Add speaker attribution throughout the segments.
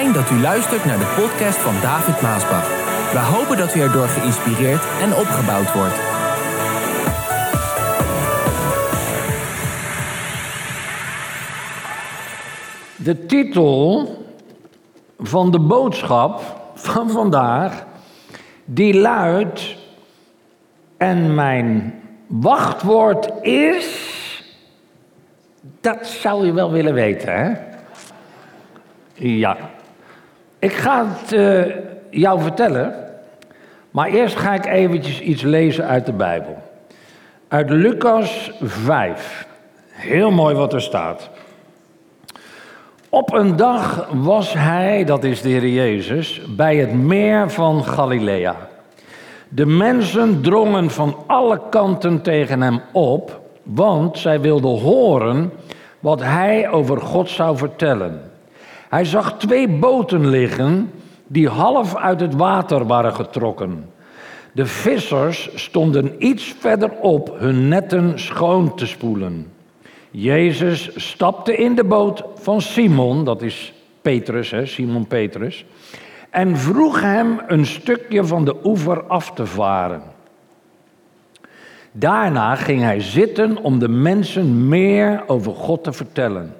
Speaker 1: Dat u luistert naar de podcast van David Maasbach. We hopen dat u erdoor geïnspireerd en opgebouwd wordt.
Speaker 2: De titel van de boodschap van vandaag, die luidt, en mijn wachtwoord is, dat zou je wel willen weten, hè? Ja. Ik ga het eh, jou vertellen, maar eerst ga ik eventjes iets lezen uit de Bijbel. Uit Lucas 5. Heel mooi wat er staat. Op een dag was hij, dat is de Heer Jezus, bij het meer van Galilea. De mensen drongen van alle kanten tegen hem op, want zij wilden horen wat hij over God zou vertellen. Hij zag twee boten liggen die half uit het water waren getrokken. De vissers stonden iets verderop hun netten schoon te spoelen. Jezus stapte in de boot van Simon, dat is Petrus, hè, Simon Petrus, en vroeg hem een stukje van de oever af te varen. Daarna ging hij zitten om de mensen meer over God te vertellen.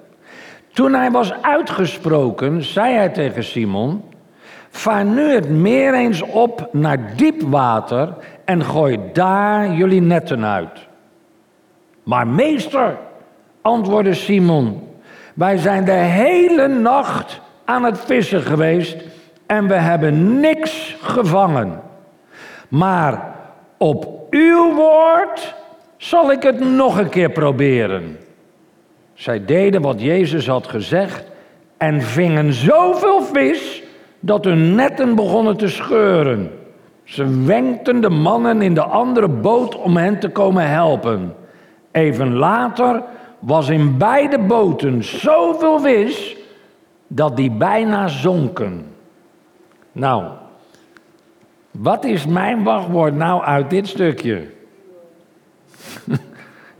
Speaker 2: Toen hij was uitgesproken, zei hij tegen Simon: Vaar nu het meer eens op naar diep water en gooi daar jullie netten uit. Maar meester, antwoordde Simon, wij zijn de hele nacht aan het vissen geweest en we hebben niks gevangen. Maar op uw woord zal ik het nog een keer proberen. Zij deden wat Jezus had gezegd en vingen zoveel vis dat hun netten begonnen te scheuren. Ze wenkten de mannen in de andere boot om hen te komen helpen. Even later was in beide boten zoveel vis dat die bijna zonken. Nou, wat is mijn wachtwoord nou uit dit stukje?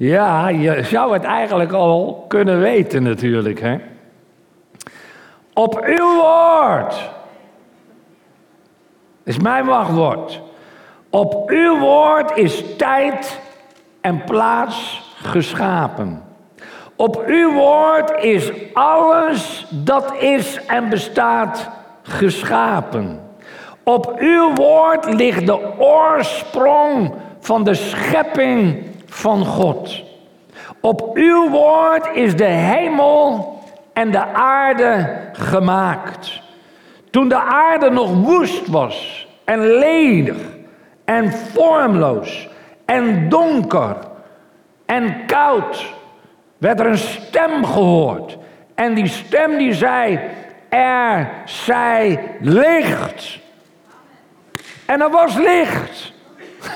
Speaker 2: ja, je zou het eigenlijk al kunnen weten natuurlijk. Hè? Op uw woord. Is mijn wachtwoord. Op uw woord is tijd en plaats geschapen. Op uw woord is alles dat is en bestaat geschapen. Op uw woord ligt de oorsprong van de schepping van God. Op uw woord is de hemel en de aarde gemaakt. Toen de aarde nog woest was en ledig en vormloos en donker en koud, werd er een stem gehoord. En die stem die zei, er zij licht. En er was licht.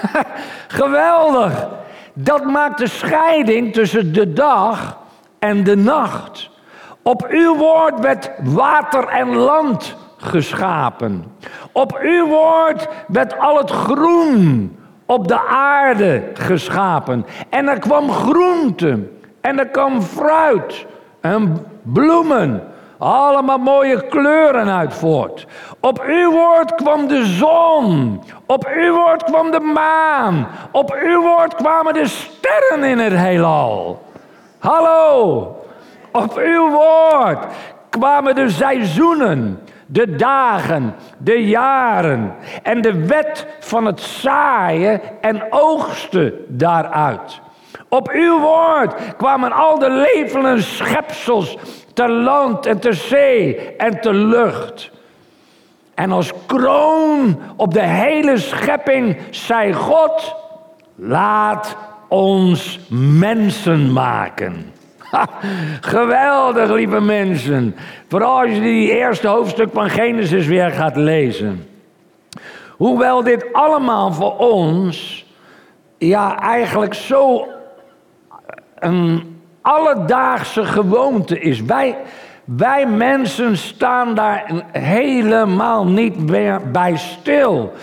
Speaker 2: Geweldig. Dat maakt de scheiding tussen de dag en de nacht. Op uw woord werd water en land geschapen. Op uw woord werd al het groen op de aarde geschapen. En er kwam groente en er kwam fruit en bloemen. Allemaal mooie kleuren uit voort. Op uw woord kwam de zon. Op uw woord kwam de maan. Op uw woord kwamen de sterren in het heelal. Hallo. Op uw woord kwamen de seizoenen, de dagen, de jaren en de wet van het zaaien en oogsten daaruit. Op uw woord kwamen al de levende schepsels te land en te zee en te lucht. En als kroon op de hele schepping zei God, laat ons mensen maken. geweldig, lieve mensen. Vooral als je die eerste hoofdstuk van Genesis weer gaat lezen. Hoewel dit allemaal voor ons, ja, eigenlijk zo een alledaagse gewoonte is. Wij, wij mensen staan daar helemaal niet meer bij stil.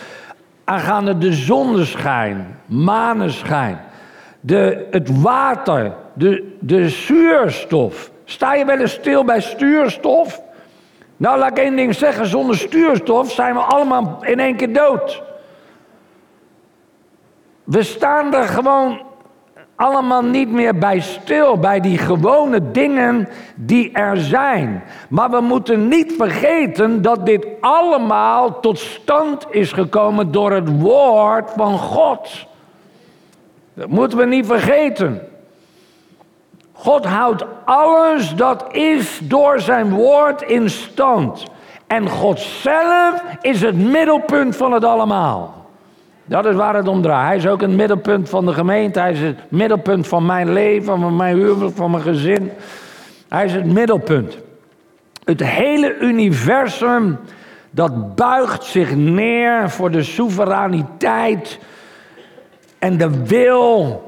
Speaker 2: Aangaande de zonneschijn, maneschijn, de, het water, de, de zuurstof. Sta je wel eens stil bij stuurstof? Nou, laat ik één ding zeggen. Zonder stuurstof zijn we allemaal in één keer dood. We staan er gewoon allemaal niet meer bij stil, bij die gewone dingen die er zijn. Maar we moeten niet vergeten dat dit allemaal tot stand is gekomen door het woord van God. Dat moeten we niet vergeten. God houdt alles dat is door zijn woord in stand. En God zelf is het middelpunt van het allemaal. Dat is waar het om draait. Hij is ook het middelpunt van de gemeente. Hij is het middelpunt van mijn leven, van mijn huwelijk, van mijn gezin. Hij is het middelpunt. Het hele universum dat buigt zich neer voor de soevereiniteit en de wil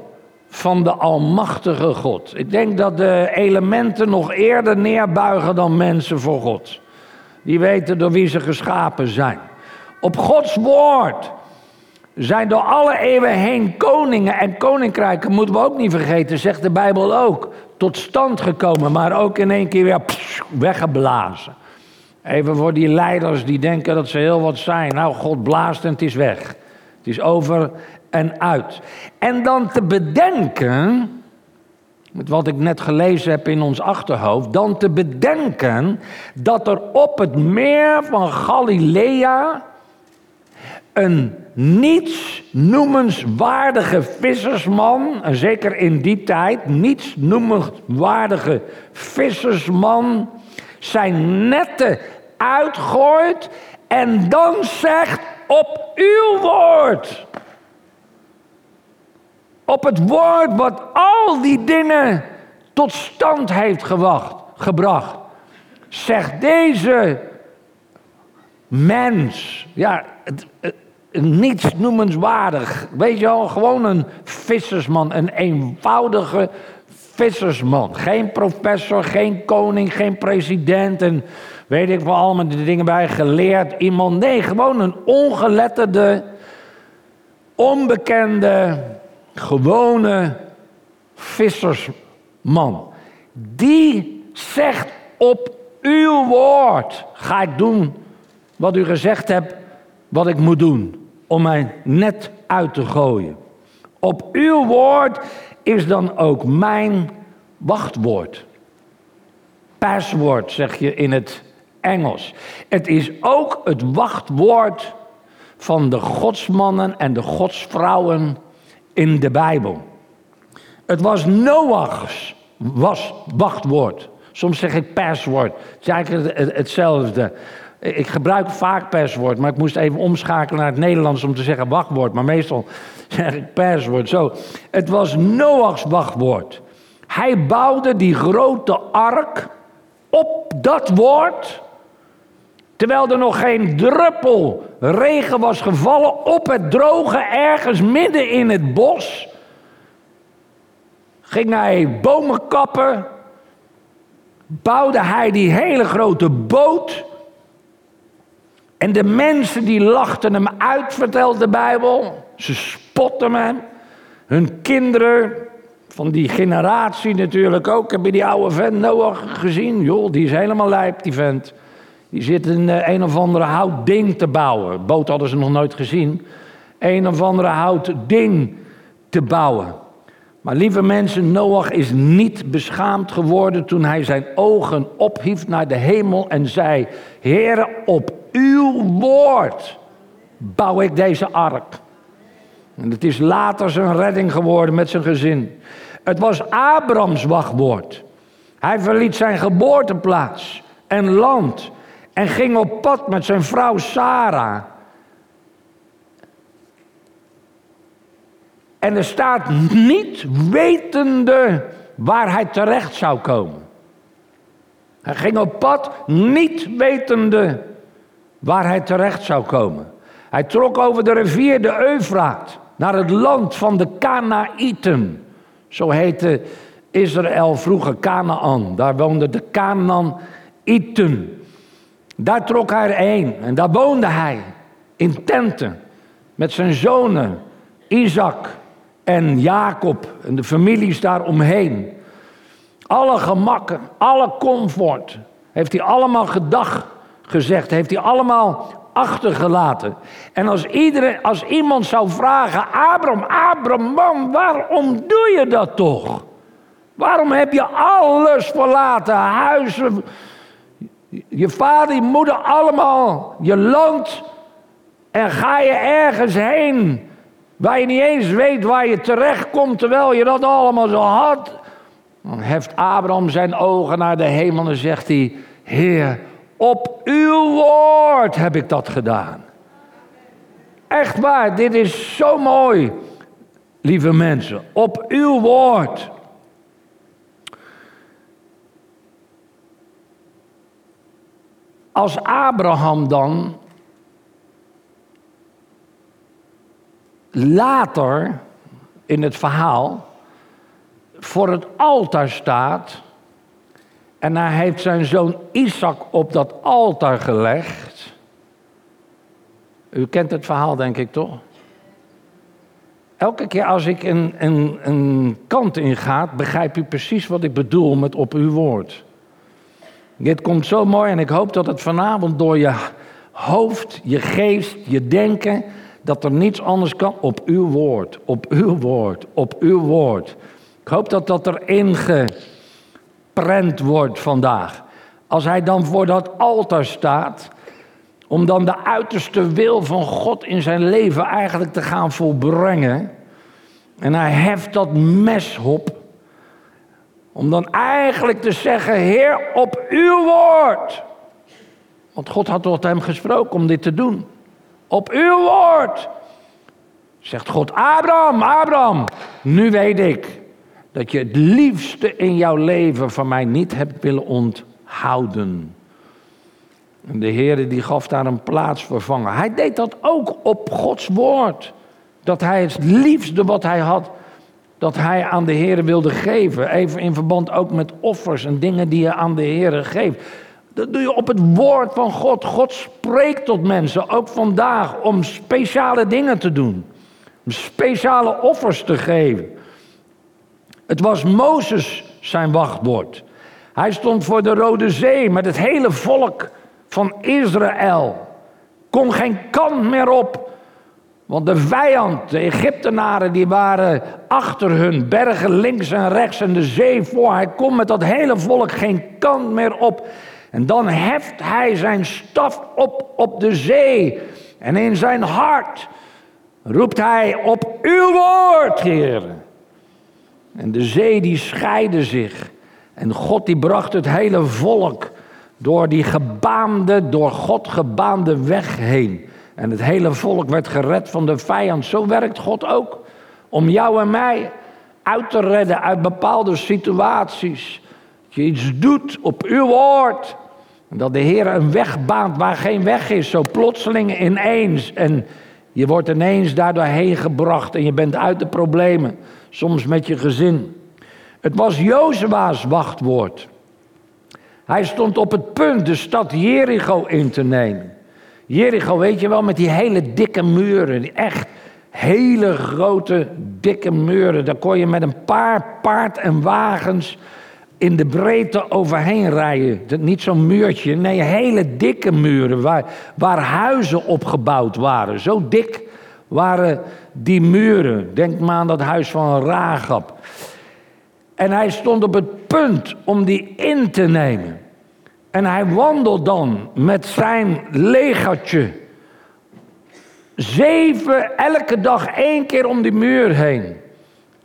Speaker 2: van de Almachtige God. Ik denk dat de elementen nog eerder neerbuigen dan mensen voor God. Die weten door wie ze geschapen zijn. Op Gods woord zijn door alle eeuwen heen koningen en koninkrijken, moeten we ook niet vergeten, zegt de Bijbel ook, tot stand gekomen, maar ook in één keer weer weggeblazen. Even voor die leiders die denken dat ze heel wat zijn. Nou, God blaast en het is weg. Het is over en uit. En dan te bedenken, met wat ik net gelezen heb in ons achterhoofd, dan te bedenken dat er op het meer van Galilea een niets noemenswaardige vissersman, en zeker in die tijd, niets noemenswaardige vissersman, zijn netten uitgooit en dan zegt op uw woord. Op het woord wat al die dingen tot stand heeft gewacht, gebracht. Zegt deze mens, ja, het, niets noemenswaardig. Weet je wel, gewoon een vissersman, een eenvoudige vissersman. Geen professor, geen koning, geen president en weet ik wel allemaal die dingen bij, geleerd iemand. Nee, gewoon een ongeletterde, onbekende, gewone vissersman. Die zegt op uw woord ga ik doen wat u gezegd hebt wat ik moet doen om mijn net uit te gooien. Op uw woord is dan ook mijn wachtwoord. Password zeg je in het Engels. Het is ook het wachtwoord van de godsmannen en de godsvrouwen in de Bijbel. Het was Noach's was wachtwoord. Soms zeg ik password. Het is eigenlijk hetzelfde. Ik gebruik vaak perswoord, maar ik moest even omschakelen naar het Nederlands om te zeggen wachtwoord. Maar meestal zeg ik perswoord. Zo. Het was Noachs wachtwoord. Hij bouwde die grote ark op dat woord. Terwijl er nog geen druppel regen was gevallen op het droge ergens midden in het bos. Ging hij bomen kappen. Bouwde hij die hele grote boot en de mensen die lachten hem uit, vertelt de Bijbel. Ze spotten hem. Hun kinderen, van die generatie natuurlijk ook. Heb je die oude vent Noach gezien? Joh, die is helemaal lijp, die vent. Die zit in eh, een of andere hout ding te bouwen. Boot hadden ze nog nooit gezien. Een of andere hout ding te bouwen. Maar lieve mensen, Noach is niet beschaamd geworden toen hij zijn ogen ophief naar de hemel en zei: Heere, op uw woord bouw ik deze ark. En het is later zijn redding geworden met zijn gezin. Het was Abrams wachtwoord. Hij verliet zijn geboorteplaats en land en ging op pad met zijn vrouw Sarah. En er staat niet wetende waar hij terecht zou komen. Hij ging op pad niet wetende waar hij terecht zou komen. Hij trok over de rivier de Eufraat naar het land van de Kanaïten. Zo heette Israël vroeger Canaan. Daar woonden de Kanaïten. Daar trok hij heen en daar woonde hij in tenten met zijn zonen Isaac en Jacob en de families daaromheen. Alle gemakken, alle comfort heeft hij allemaal gedag gezegd. Heeft hij allemaal achtergelaten. En als, iedereen, als iemand zou vragen, Abram, Abram, man, waarom doe je dat toch? Waarom heb je alles verlaten, huizen, je vader, je moeder, allemaal, je land, en ga je ergens heen waar je niet eens weet waar je terecht komt terwijl je dat allemaal zo had? Dan heft Abraham zijn ogen naar de hemel en zegt hij, Heer, op uw woord heb ik dat gedaan. Echt waar, dit is zo mooi, lieve mensen. Op uw woord. Als Abraham dan later in het verhaal voor het altaar staat en hij heeft zijn zoon Isaac op dat altaar gelegd. U kent het verhaal, denk ik toch? Elke keer als ik een, een, een kant inga, begrijp u precies wat ik bedoel met op uw woord. Dit komt zo mooi en ik hoop dat het vanavond door je hoofd, je geest, je denken, dat er niets anders kan op uw woord, op uw woord, op uw woord. Ik hoop dat dat erin geprent wordt vandaag. Als hij dan voor dat altaar staat, om dan de uiterste wil van God in zijn leven eigenlijk te gaan volbrengen. En hij heft dat mes op. Om dan eigenlijk te zeggen, Heer, op uw woord. Want God had tot hem gesproken om dit te doen. Op uw woord. Zegt God, Abraham, Abraham, nu weet ik dat je het liefste in jouw leven van mij niet hebt willen onthouden. En de Heer die gaf daar een plaatsvervanger. Hij deed dat ook op Gods woord. Dat hij het liefste wat hij had, dat hij aan de Heer wilde geven. Even in verband ook met offers en dingen die je aan de Heer geeft. Dat doe je op het woord van God. God spreekt tot mensen, ook vandaag, om speciale dingen te doen. Om speciale offers te geven. Het was Mozes zijn wachtwoord. Hij stond voor de Rode Zee met het hele volk van Israël. Kon geen kant meer op. Want de vijand, de Egyptenaren, die waren achter hun bergen links en rechts en de zee voor. Hij kon met dat hele volk geen kant meer op. En dan heft hij zijn staf op op de zee. En in zijn hart roept hij op uw woord, heren. En de zee die scheidde zich. En God die bracht het hele volk door die gebaande, door God gebaande weg heen. En het hele volk werd gered van de vijand. Zo werkt God ook. Om jou en mij uit te redden uit bepaalde situaties. Dat je iets doet op uw woord. Dat de Heer een weg baant waar geen weg is. Zo plotseling ineens. En je wordt ineens daardoor heen gebracht. En je bent uit de problemen. Soms met je gezin. Het was Jozua's wachtwoord. Hij stond op het punt de stad Jericho in te nemen. Jericho, weet je wel, met die hele dikke muren. Die echt hele grote, dikke muren. Daar kon je met een paar paard en wagens in de breedte overheen rijden. Niet zo'n muurtje, nee, hele dikke muren waar, waar huizen opgebouwd waren. Zo dik waren die muren. Denk maar aan dat huis van Ragab. En hij stond op het punt om die in te nemen. En hij wandelt dan met zijn legertje. Zeven, elke dag één keer om die muur heen.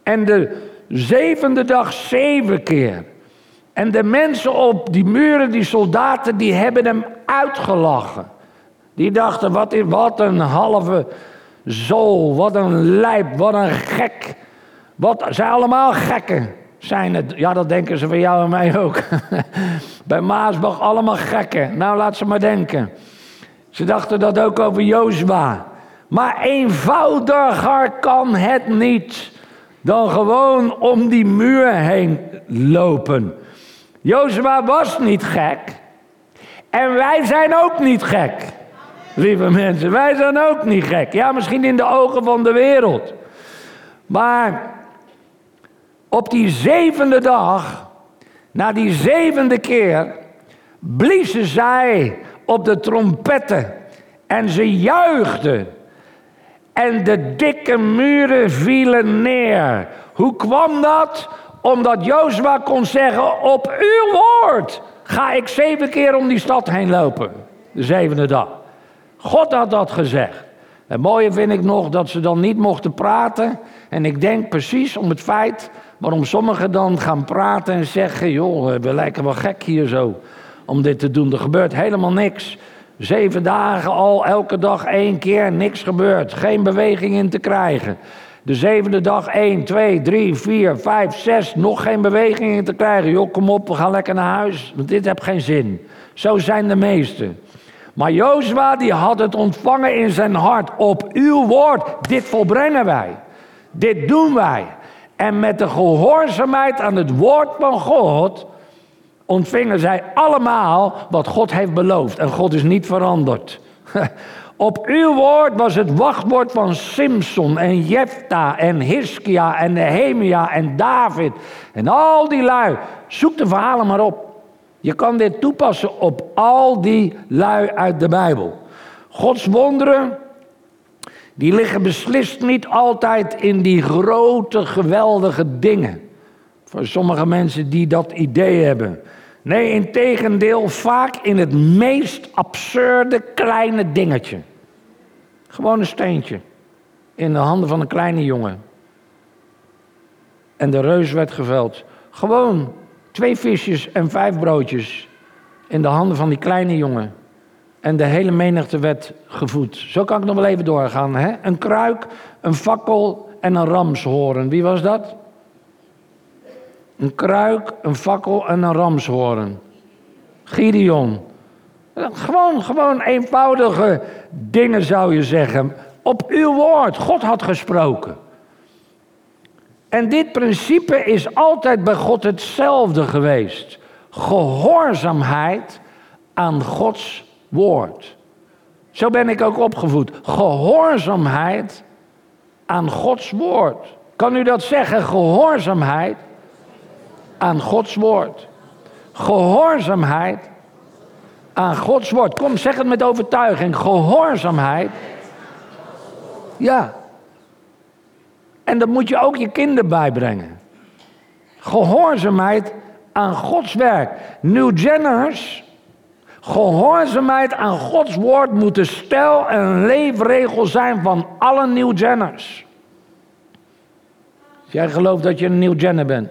Speaker 2: En de zevende dag zeven keer. En de mensen op die muren, die soldaten, die hebben hem uitgelachen. Die dachten, wat, wat een halve zool, wat een lijp, wat een gek. Wat, zijn allemaal gekken zijn het. Ja, dat denken ze van jou en mij ook. Bij Maasbach allemaal gekken. Nou, laat ze maar denken. Ze dachten dat ook over Jozua. Maar eenvoudiger kan het niet dan gewoon om die muur heen lopen. Jozua was niet gek. En wij zijn ook niet gek. Lieve mensen, wij zijn ook niet gek. Ja, misschien in de ogen van de wereld. Maar op die zevende dag, na die zevende keer, bliezen zij op de trompetten en ze juichten. En de dikke muren vielen neer. Hoe kwam dat? Omdat Jozua kon zeggen: Op uw woord ga ik zeven keer om die stad heen lopen. De zevende dag. God had dat gezegd. Het mooie vind ik nog dat ze dan niet mochten praten. En ik denk precies om het feit waarom sommigen dan gaan praten en zeggen: joh, we lijken wel gek hier zo om dit te doen. Er gebeurt helemaal niks. Zeven dagen al, elke dag één keer, niks gebeurt. Geen beweging in te krijgen. De zevende dag 1, 2, 3, 4, 5, 6, nog geen beweging in te krijgen. Joh, kom op, we gaan lekker naar huis, want dit heeft geen zin. Zo zijn de meesten. Maar Jozua die had het ontvangen in zijn hart. Op uw woord, dit volbrengen wij. Dit doen wij. En met de gehoorzaamheid aan het woord van God ontvingen zij allemaal wat God heeft beloofd. En God is niet veranderd. Op uw woord was het wachtwoord van Simson en Jefta en Hiskia en Nehemia en David en al die lui. Zoek de verhalen maar op. Je kan dit toepassen op al die lui uit de Bijbel. Gods wonderen, die liggen beslist niet altijd in die grote, geweldige dingen. Voor sommige mensen die dat idee hebben. Nee, in tegendeel, vaak in het meest absurde kleine dingetje. Gewoon een steentje in de handen van een kleine jongen. En de reus werd geveld. Gewoon twee visjes en vijf broodjes in de handen van die kleine jongen. En de hele menigte werd gevoed. Zo kan ik nog wel even doorgaan. Hè? Een kruik, een fakkel en een ramshoorn. Wie was dat? Een kruik, een fakkel en een ramshoorn. Gideon. Gewoon, gewoon eenvoudige dingen zou je zeggen. Op uw woord. God had gesproken. En dit principe is altijd bij God hetzelfde geweest. Gehoorzaamheid aan Gods woord. Zo ben ik ook opgevoed. Gehoorzaamheid aan Gods woord. Kan u dat zeggen? Gehoorzaamheid aan Gods woord. Gehoorzaamheid aan Gods woord. Kom, zeg het met overtuiging. Gehoorzaamheid. Ja. En dat moet je ook je kinderen bijbrengen. Gehoorzaamheid aan Gods werk. New Jenners. Gehoorzaamheid aan Gods woord moet de stijl en leefregel zijn van alle New Jenners. Jij gelooft dat je een New Jenner bent.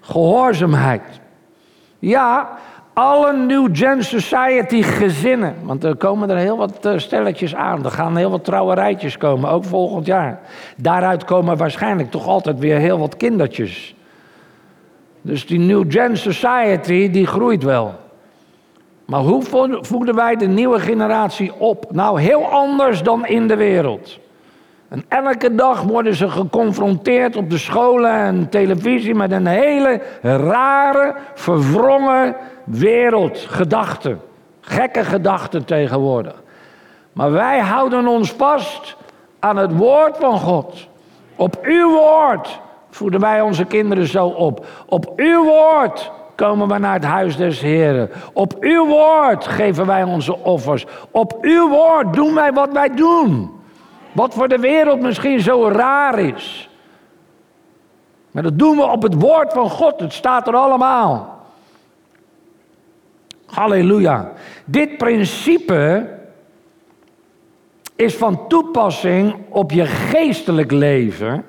Speaker 2: Gehoorzaamheid. Ja, alle New Gen Society gezinnen. Want er komen er heel wat eh, stelletjes aan. Er gaan heel wat trouwerijtjes komen, ook volgend jaar. Daaruit komen waarschijnlijk toch altijd weer heel wat kindertjes. Dus die New Gen Society, die groeit wel. Maar hoe voeden wij de nieuwe generatie op? Nou, heel anders dan in de wereld. En elke dag worden ze geconfronteerd op de scholen en televisie met een hele rare, verwrongen wereldgedachten. Gekke gedachten tegenwoordig. Maar wij houden ons vast aan het woord van God. Op uw woord voeden wij onze kinderen zo op. Op uw woord komen we naar het huis des Heren. Op uw woord geven wij onze offers. Op uw woord doen wij wat wij doen. Wat voor de wereld misschien zo raar is. Maar dat doen we op het woord van God. Het staat er allemaal. Halleluja. Dit principe is van toepassing op je geestelijk leven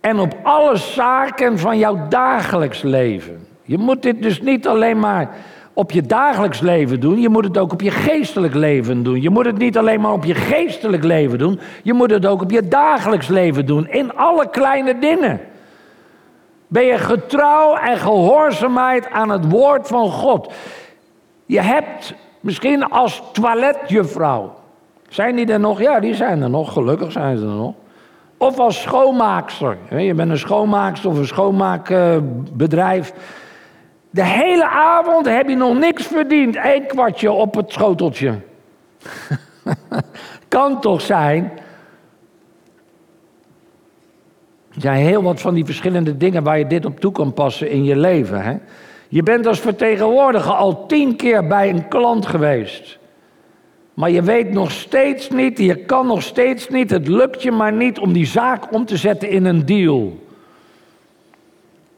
Speaker 2: en op alle zaken van jouw dagelijks leven. Je moet dit dus niet alleen maar op je dagelijks leven doen, je moet het ook op je geestelijk leven doen. Je moet het niet alleen maar op je geestelijk leven doen, je moet het ook op je dagelijks leven doen, in alle kleine dingen. Ben je getrouw en gehoorzaamheid aan het woord van God? Je hebt misschien als toiletjuffrouw. Zijn die er nog? Ja, die zijn er nog. Gelukkig zijn ze er nog. Of als schoonmaakster. Je bent een schoonmaakster of een schoonmaakbedrijf. De hele avond heb je nog niks verdiend. Eén kwartje op het schoteltje. kan toch zijn? Er zijn heel wat van die verschillende dingen waar je dit op toe kan passen in je leven. Hè? Je bent als vertegenwoordiger al tien keer bij een klant geweest. Maar je weet nog steeds niet, je kan nog steeds niet, het lukt je maar niet om die zaak om te zetten in een deal.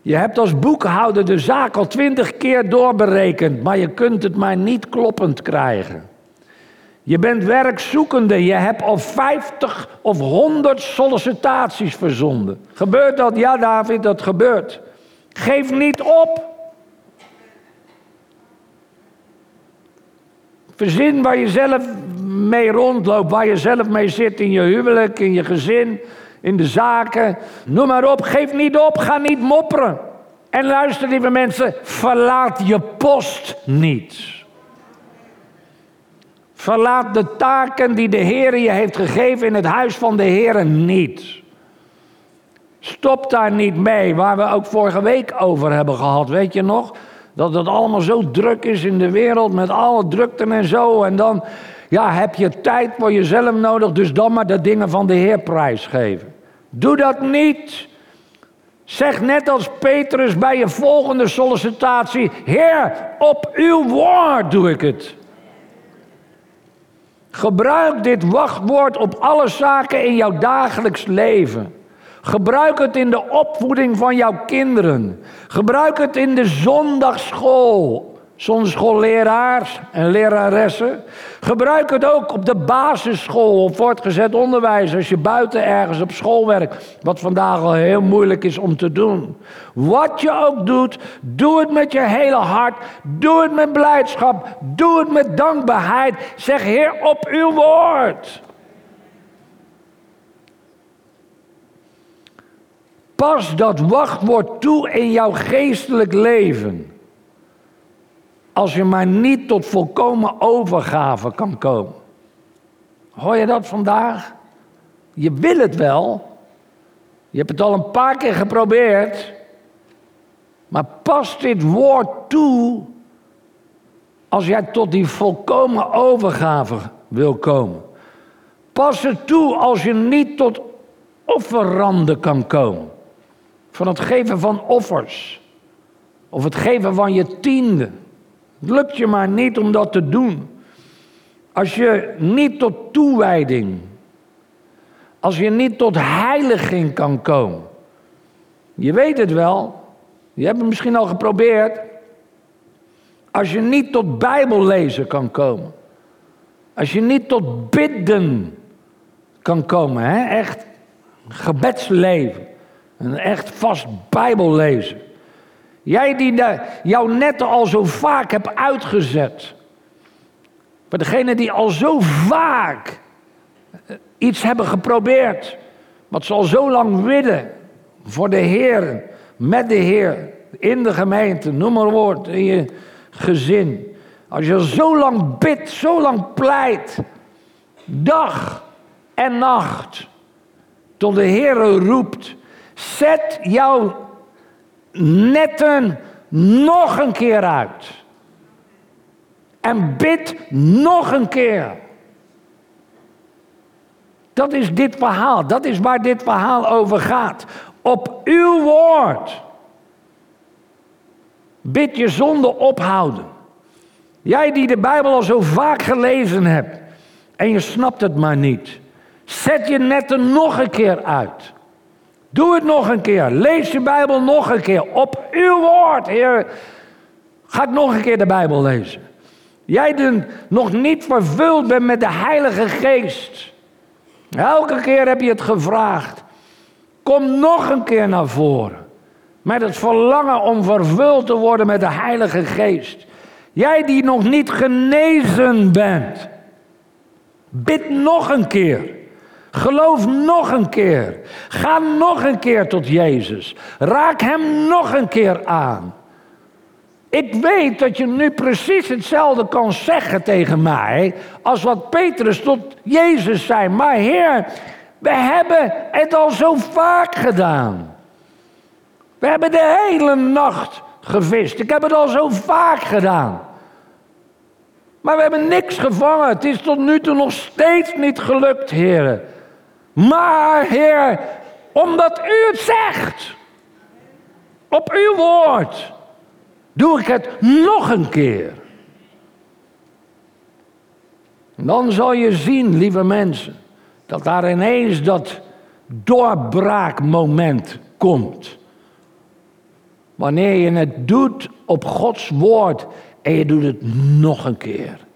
Speaker 2: Je hebt als boekhouder de zaak al twintig keer doorberekend, maar je kunt het maar niet kloppend krijgen. Je bent werkzoekende, je hebt al 50 of 100 sollicitaties verzonden. Gebeurt dat? Ja, David, dat gebeurt. Geef niet op. Verzin waar je zelf mee rondloopt, waar je zelf mee zit in je huwelijk, in je gezin, in de zaken. Noem maar op, geef niet op, ga niet mopperen. En luister, lieve mensen, verlaat je post niet. Verlaat de taken die de Heer je heeft gegeven in het huis van de Heer niet. Stop daar niet mee, waar we ook vorige week over hebben gehad, weet je nog? Dat het allemaal zo druk is in de wereld met alle drukten en zo. En dan ja, heb je tijd voor jezelf nodig, dus dan maar de dingen van de Heer prijsgeven. Doe dat niet. Zeg net als Petrus bij je volgende sollicitatie: Heer, op uw woord doe ik het. Gebruik dit wachtwoord op alle zaken in jouw dagelijks leven. Gebruik het in de opvoeding van jouw kinderen. Gebruik het in de zondagschool. Zondagschoolleraars en leraressen. Gebruik het ook op de basisschool of voortgezet onderwijs. Als je buiten ergens op school werkt. Wat vandaag al heel moeilijk is om te doen. Wat je ook doet, doe het met je hele hart. Doe het met blijdschap. Doe het met dankbaarheid. Zeg Heer op uw woord. Pas dat wachtwoord toe in jouw geestelijk leven. Als je maar niet tot volkomen overgave kan komen. Hoor je dat vandaag? Je wil het wel. Je hebt het al een paar keer geprobeerd. Maar pas dit woord toe als jij tot die volkomen overgave wil komen. Pas het toe als je niet tot offerranden kan komen. Van het geven van offers. Of het geven van je tiende. Het lukt je maar niet om dat te doen. Als je niet tot toewijding, als je niet tot heiliging kan komen. Je weet het wel, je hebt het misschien al geprobeerd. Als je niet tot Bijbellezen kan komen. Als je niet tot bidden kan komen, hè? echt gebedsleven. Een echt vast Bijbellezen. Jij die jouw netten al zo vaak hebt uitgezet. Voor degene die al zo vaak eh, iets hebben geprobeerd. Wat ze al zo lang willen. Voor de Heer, met de Heer, in de gemeente, noem maar woord, in je gezin. Als je zo lang bidt, zo lang pleit, dag en nacht, tot de Heer roept, zet jouw netten nog een keer uit. En bid nog een keer. Dat is dit verhaal. Dat is waar dit verhaal over gaat. Op uw woord. Bid je zonde ophouden. Jij die de Bijbel al zo vaak gelezen hebt en je snapt het maar niet. Zet je netten nog een keer uit. Doe het nog een keer. Lees je Bijbel nog een keer. Op uw woord, Heer. Ga nog een keer de Bijbel lezen. Jij die nog niet vervuld bent met de Heilige Geest. Elke keer heb je het gevraagd. Kom nog een keer naar voren. Met het verlangen om vervuld te worden met de Heilige Geest. Jij die nog niet genezen bent. Bid nog een keer. Geloof nog een keer. Ga nog een keer tot Jezus. Raak Hem nog een keer aan. Ik weet dat je nu precies hetzelfde kan zeggen tegen mij als wat Petrus tot Jezus zei. Maar Heer, we hebben het al zo vaak gedaan. We hebben de hele nacht gevist. Ik heb het al zo vaak gedaan. Maar we hebben niks gevangen. Het is tot nu toe nog steeds niet gelukt, heren. Maar Heer, omdat u het zegt, op uw woord, doe ik het nog een keer. Dan zal je zien, lieve mensen, dat daar ineens dat doorbraakmoment komt. Wanneer je het doet op Gods woord en je doet het nog een keer.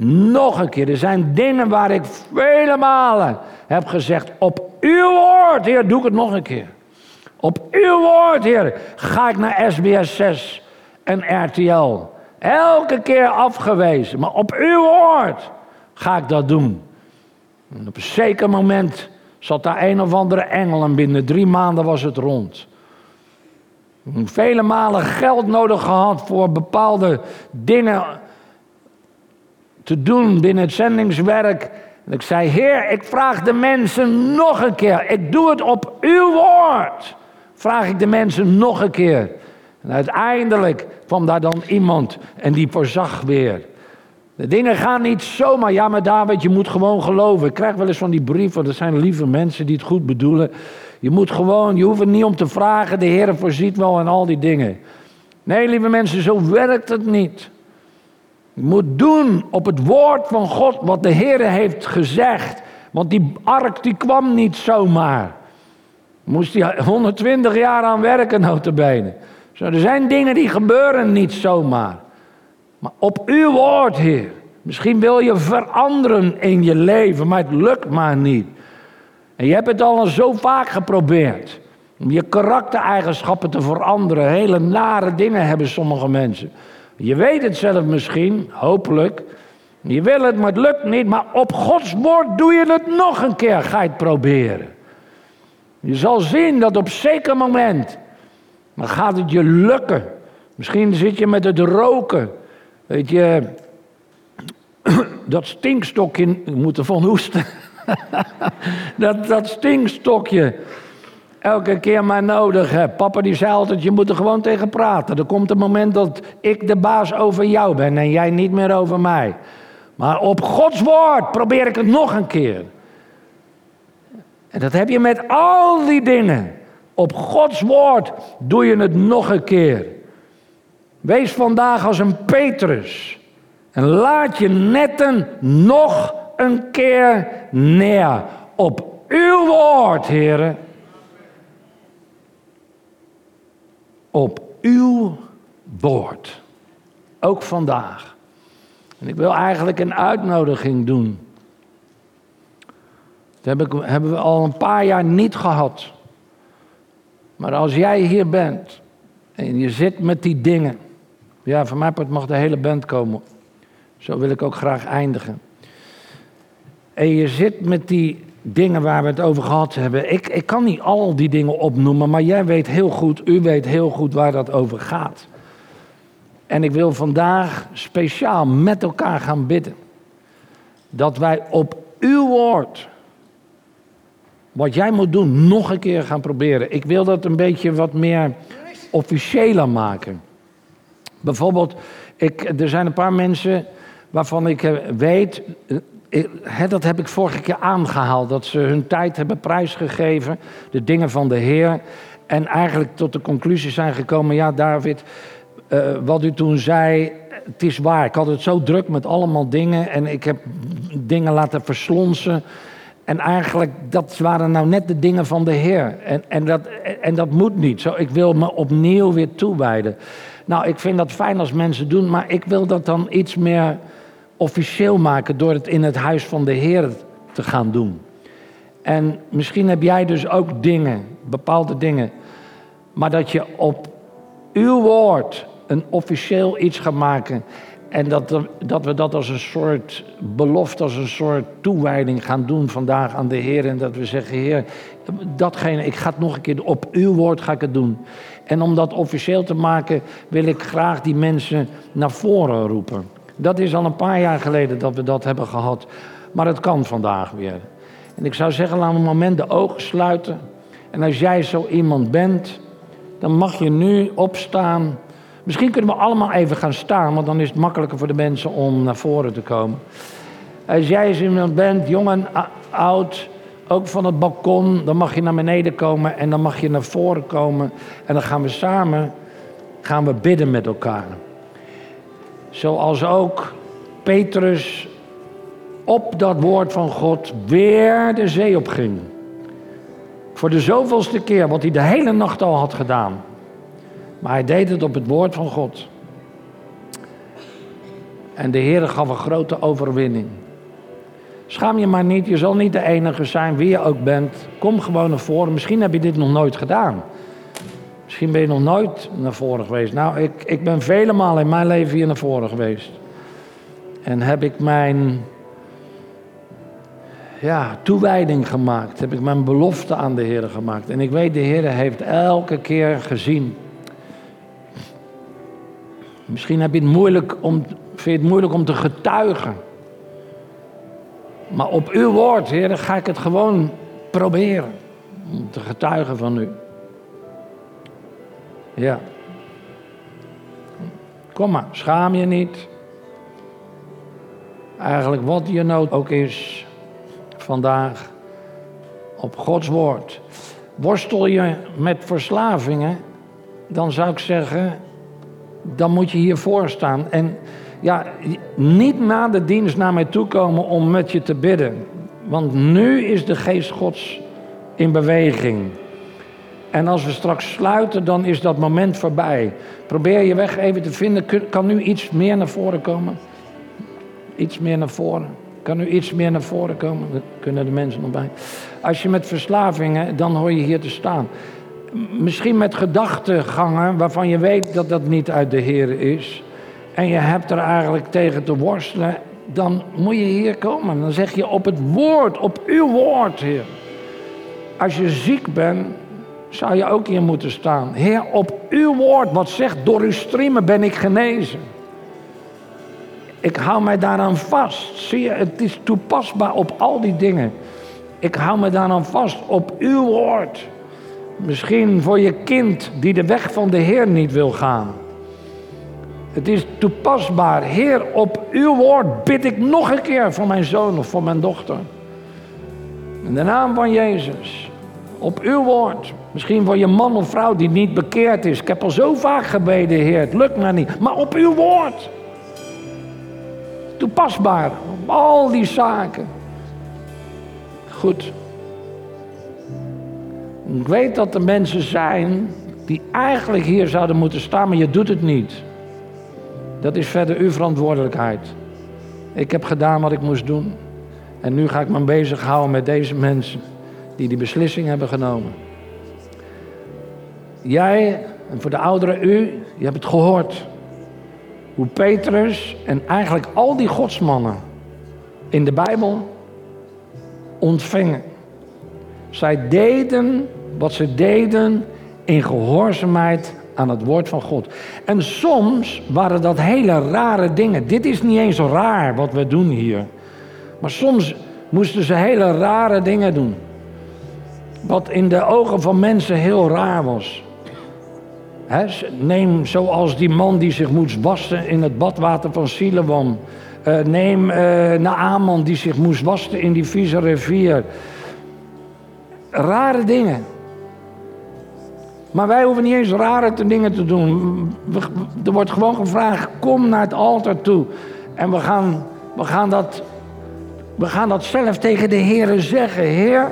Speaker 2: Nog een keer. Er zijn dingen waar ik vele malen heb gezegd: Op uw woord, Heer, doe ik het nog een keer. Op uw woord, Heer, ga ik naar SBS 6 en RTL. Elke keer afgewezen, maar op uw woord ga ik dat doen. En op een zeker moment zat daar een of andere engel en binnen drie maanden was het rond. Vele malen geld nodig gehad voor bepaalde dingen te doen binnen het zendingswerk. En ik zei, Heer, ik vraag de mensen nog een keer. Ik doe het op uw woord. Vraag ik de mensen nog een keer. En uiteindelijk kwam daar dan iemand en die voorzag weer. De dingen gaan niet zomaar. Ja, maar David, je moet gewoon geloven. Ik krijg wel eens van die brieven. Dat zijn lieve mensen die het goed bedoelen. Je moet gewoon, je hoeft het niet om te vragen. De Heer voorziet wel en al die dingen. Nee, lieve mensen, zo werkt het niet. Moet doen op het woord van God wat de Heer heeft gezegd. Want die ark die kwam niet zomaar. Moest hij 120 jaar aan werken, notabene. Zo, er zijn dingen die gebeuren niet zomaar. Maar op uw woord, Heer. Misschien wil je veranderen in je leven, maar het lukt maar niet. En je hebt het al zo vaak geprobeerd. Om je karaktereigenschappen te veranderen. Hele nare dingen hebben sommige mensen. Je weet het zelf misschien, hopelijk. Je wil het, maar het lukt niet. Maar op Gods woord doe je het nog een keer. Ga je het proberen. Je zal zien dat op zeker moment. Dan gaat het je lukken. Misschien zit je met het roken. Weet je. Dat stinkstokje. Ik moet ervan hoesten. dat, dat stinkstokje elke keer maar nodig hebt. Papa die zei altijd, je moet er gewoon tegen praten. Er komt een moment dat ik de baas over jou ben en jij niet meer over mij. Maar op Gods woord probeer ik het nog een keer. En dat heb je met al die dingen. Op Gods woord doe je het nog een keer. Wees vandaag als een Petrus. En laat je netten nog een keer neer. Op uw woord, heren. Op uw woord. Ook vandaag. En ik wil eigenlijk een uitnodiging doen. Dat hebben we al een paar jaar niet gehad. Maar als jij hier bent en je zit met die dingen. Ja, van mij mag de hele band komen. Zo wil ik ook graag eindigen. En je zit met die dingen waar we het over gehad hebben. Ik, ik kan niet al die dingen opnoemen, maar jij weet heel goed, u weet heel goed waar dat over gaat. En ik wil vandaag speciaal met elkaar gaan bidden. Dat wij op uw woord, wat jij moet doen, nog een keer gaan proberen. Ik wil dat een beetje wat meer officiëler maken. Bijvoorbeeld, ik, er zijn een paar mensen waarvan ik eh, dat heb ik vorige keer aangehaald. Dat ze hun tijd hebben prijsgegeven. De dingen van de Heer. En eigenlijk tot de conclusie zijn gekomen. Ja, David, uh, wat u toen zei. Het is waar. Ik had het zo druk met allemaal dingen. En ik heb dingen laten verslonsen. En eigenlijk, dat waren nou net de dingen van de Heer. En, en, dat, en dat moet niet. Zo, ik wil me opnieuw weer toewijden. Nou, ik vind dat fijn als mensen doen. Maar ik wil dat dan iets meer officieel maken door het in het huis van de Heer te gaan doen. En misschien heb jij dus ook dingen, bepaalde dingen, maar dat je op uw woord een officieel iets gaat maken. En dat, dat we dat als een soort belofte, als een soort toewijding gaan doen vandaag aan de Heer. En dat we zeggen, Heer, datgene, ik ga het nog een keer, op uw woord ga ik het doen. En om dat officieel te maken, wil ik graag die mensen naar voren roepen. Dat is al een paar jaar geleden dat we dat hebben gehad. Maar het kan vandaag weer. En ik zou zeggen, laat een moment de ogen sluiten. En als jij zo iemand bent, dan mag je nu opstaan. Misschien kunnen we allemaal even gaan staan, want dan is het makkelijker voor de mensen om naar voren te komen. Als jij zo iemand bent, jong en oud, ook van het balkon, dan mag je naar beneden komen en dan mag je naar voren komen. En dan gaan we samen gaan we bidden met elkaar. Zoals ook Petrus op dat woord van God weer de zee op ging. Voor de zoveelste keer, wat hij de hele nacht al had gedaan. Maar hij deed het op het woord van God. En de Heer gaf een grote overwinning. Schaam je maar niet, je zal niet de enige zijn, wie je ook bent. Kom gewoon naar voren. Misschien heb je dit nog nooit gedaan. Misschien ben je nog nooit naar voren geweest. Nou, ik, ik ben vele malen in mijn leven hier naar voren geweest. En heb ik mijn ja, toewijding gemaakt. Heb ik mijn belofte aan de Heer gemaakt. En ik weet, de Heer heeft elke keer gezien. Misschien heb je het moeilijk om, vind je het moeilijk om te getuigen. Maar op uw woord, Heer, ga ik het gewoon proberen. Om te getuigen van u. Ja. Kom maar, schaam je niet. Eigenlijk wat je nood ook is vandaag op Gods woord. Worstel je met verslavingen, dan zou ik zeggen, dan moet je hiervoor staan. En ja, niet na de dienst naar mij toe komen om met je te bidden. Want nu is de geest Gods in beweging. En als we straks sluiten, dan is dat moment voorbij. Probeer je weg even te vinden. Kan nu iets meer naar voren komen? Iets meer naar voren. Kan nu iets meer naar voren komen? Dat kunnen de mensen nog bij. Als je met verslavingen, dan hoor je hier te staan. Misschien met gedachtegangen waarvan je weet dat dat niet uit de Heer is. En je hebt er eigenlijk tegen te worstelen. Dan moet je hier komen. Dan zeg je op het woord, op uw woord, Heer. Als je ziek bent, zou je ook hier moeten staan. Heer, op uw woord, wat zegt, door uw streamen ben ik genezen. Ik hou mij daaraan vast. Zie je, het is toepasbaar op al die dingen. Ik hou me daaraan vast op uw woord. Misschien voor je kind die de weg van de Heer niet wil gaan. Het is toepasbaar. Heer, op uw woord bid ik nog een keer voor mijn zoon of voor mijn dochter. In de naam van Jezus. Op uw woord. Misschien voor je man of vrouw die niet bekeerd is. Ik heb al zo vaak gebeden, Heer. Het lukt me niet. Maar op uw woord. Toepasbaar. Op al die zaken. Goed. Ik weet dat er mensen zijn die eigenlijk hier zouden moeten staan, maar je doet het niet. Dat is verder uw verantwoordelijkheid. Ik heb gedaan wat ik moest doen. En nu ga ik me bezighouden met deze mensen die die beslissing hebben genomen. Jij, en voor de ouderen u, je hebt het gehoord. Hoe Petrus en eigenlijk al die godsmannen in de Bijbel ontvingen. Zij deden wat ze deden in gehoorzaamheid aan het woord van God. En soms waren dat hele rare dingen. Dit is niet eens raar wat we doen hier. Maar soms moesten ze hele rare dingen doen. Wat in de ogen van mensen heel raar was. neem zoals die man die zich moest wassen in het badwater van Siloam. Uh, neem uh, Naaman die zich moest wassen in die vieze rivier. Rare dingen. Maar wij hoeven niet eens rare dingen te doen. er wordt gewoon gevraagd, kom naar het altaar toe. En we gaan, we gaan, dat, we gaan dat zelf tegen de Heer zeggen. Heer,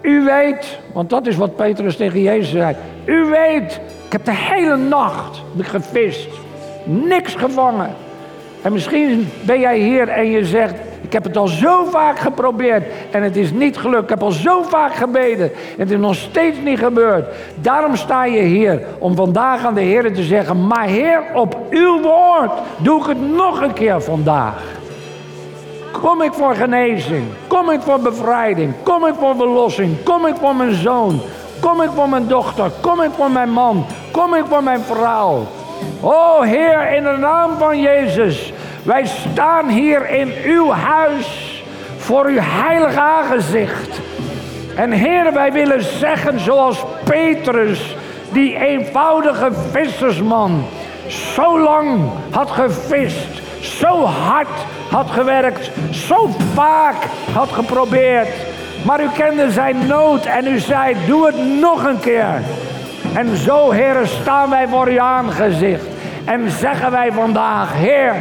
Speaker 2: u weet, want dat is wat Petrus tegen Jezus zei. U weet, ik heb de hele nacht gevist. Niks gevangen. En misschien ben jij hier en je zegt, ik heb het al zo vaak geprobeerd en het is niet gelukt. Ik heb al zo vaak gebeden en het is nog steeds niet gebeurd. Daarom sta je hier om vandaag aan de Heer te zeggen: Maar Heer, op uw woord doe ik het nog een keer vandaag. Kom ik voor genezing? Kom ik voor bevrijding? Kom ik voor verlossing? Kom ik voor mijn zoon? Kom ik voor mijn dochter? Kom ik voor mijn man? Kom ik voor mijn vrouw? O Heer, in de naam van Jezus, wij staan hier in uw huis voor uw heilige aangezicht. En Heer, wij willen zeggen zoals Petrus, die eenvoudige vissersman, zo lang had gevist, zo hard had gewerkt, zo vaak had geprobeerd. Maar u kende zijn nood en u zei, doe het nog een keer. En zo, Heer, staan wij voor uw aangezicht. En zeggen wij vandaag, Heer,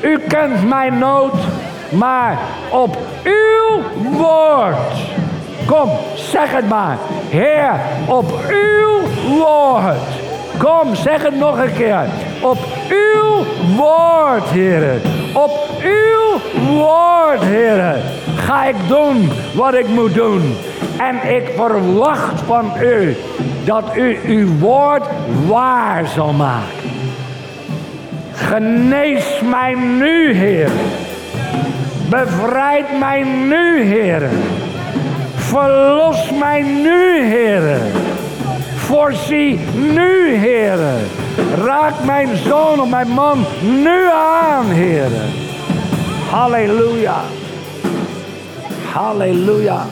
Speaker 2: u kent mijn nood. maar op uw woord. Kom, zeg het maar. Heer, op uw woord. Kom, zeg het nog een keer. Op uw woord, Heer. Op uw woord, Heer. Ga ik doen wat ik moet doen. En ik verwacht van u dat u uw woord waar zal maken. Genees mij nu, Heer. Bevrijd mij nu, Heer. Verlos mij nu, Heer. Voorzie nu, Heer. Raak mijn zoon of mijn man nu aan, Heer. Halleluja. Halleluja.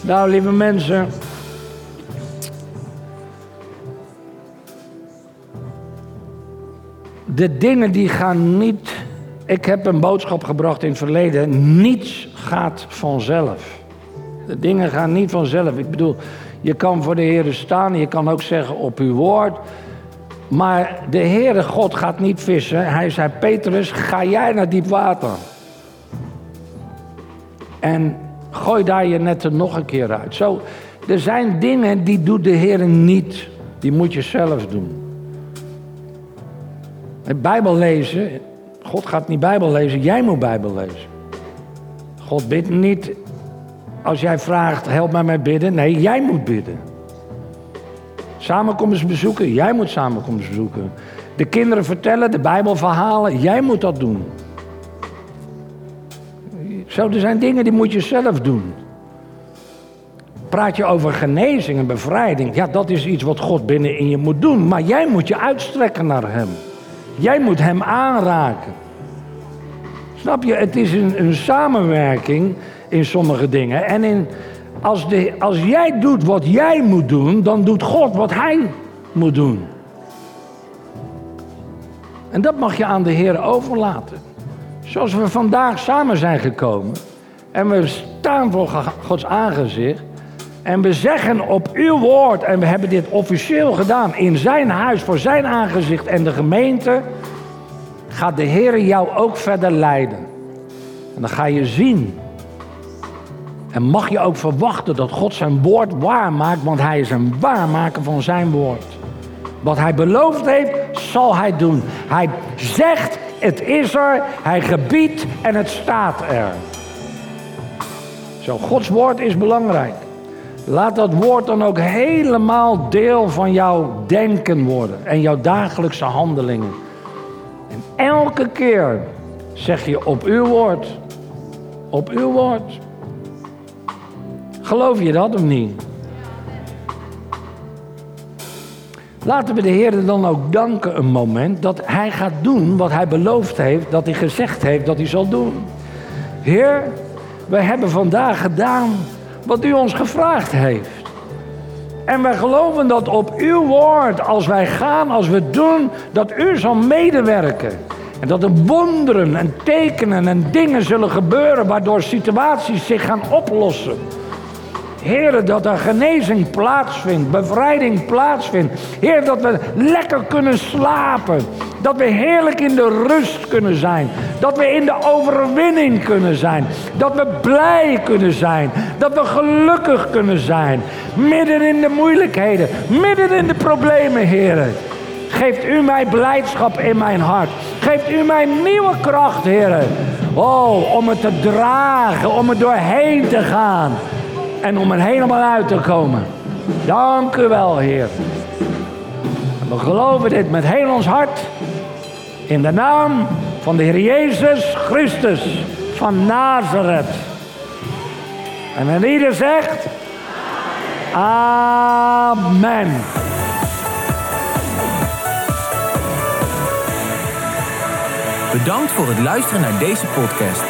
Speaker 2: Nou, lieve mensen. De dingen die gaan niet. Ik heb een boodschap gebracht in het verleden. Niets gaat vanzelf. Dingen gaan niet vanzelf. Ik bedoel, je kan voor de Heer staan. Je kan ook zeggen op uw woord. Maar de Heere God gaat niet vissen. Hij zei, Petrus, ga jij naar diep water. En gooi daar je netten nog een keer uit. Zo, er zijn dingen die doet de Heer niet. Die moet je zelf doen. Bijbel lezen, God gaat niet Bijbel lezen, jij moet Bijbel lezen. God bidt niet als jij vraagt, help mij met bidden. Nee, jij moet bidden. Samenkomst bezoeken, jij moet samenkomst bezoeken. De kinderen vertellen, de Bijbel verhalen, jij moet dat doen. Zo, er zijn dingen die moet je zelf doen. Praat je over genezing en bevrijding, ja, dat is iets wat God binnen in je moet doen. Maar jij moet je uitstrekken naar Hem. Jij moet Hem aanraken. Snap je? Het is een, een samenwerking in sommige dingen. En in, als, de, als jij doet wat jij moet doen, dan doet God wat Hij moet doen. En dat mag je aan de Heer overlaten. Zoals we vandaag samen zijn gekomen. En we staan voor Gods aangezicht. En we zeggen op uw woord, en we hebben dit officieel gedaan in zijn huis, voor zijn aangezicht en de gemeente, gaat de Heer jou ook verder leiden. En dan ga je zien. En mag je ook verwachten dat God zijn woord waarmaakt, want hij is een waarmaker van zijn woord. Wat hij beloofd heeft, zal hij doen. Hij zegt, het is er, hij gebiedt en het staat er. Zo, Gods woord is belangrijk. Laat dat woord dan ook helemaal deel van jouw denken worden en jouw dagelijkse handelingen. En elke keer zeg je op uw woord, op uw woord. Geloof je dat of niet? Laten we de Heer dan ook danken een moment dat Hij gaat doen wat Hij beloofd heeft, dat Hij gezegd heeft dat Hij zal doen. Heer, we hebben vandaag gedaan wat U ons gevraagd heeft. En wij geloven dat op uw woord, als wij gaan, als we doen, dat u zal medewerken. En dat er wonderen en tekenen en dingen zullen gebeuren waardoor situaties zich gaan oplossen. Heer, dat er genezing plaatsvindt, bevrijding plaatsvindt. Heer, dat we lekker kunnen slapen. Dat we heerlijk in de rust kunnen zijn. Dat we in de overwinning kunnen zijn. Dat we blij kunnen zijn. Dat we gelukkig kunnen zijn. Midden in de moeilijkheden, midden in de problemen, Heer. Geeft u mij blijdschap in mijn hart. Geeft u mij nieuwe kracht, Heer. Oh, om het te dragen, om er doorheen te gaan en om er helemaal uit te komen. Dank u wel, Heer. we geloven dit met heel ons hart. In de naam van de Heer Jezus Christus van Nazareth. En en ieder zegt: Amen.
Speaker 1: Bedankt voor het luisteren naar deze podcast.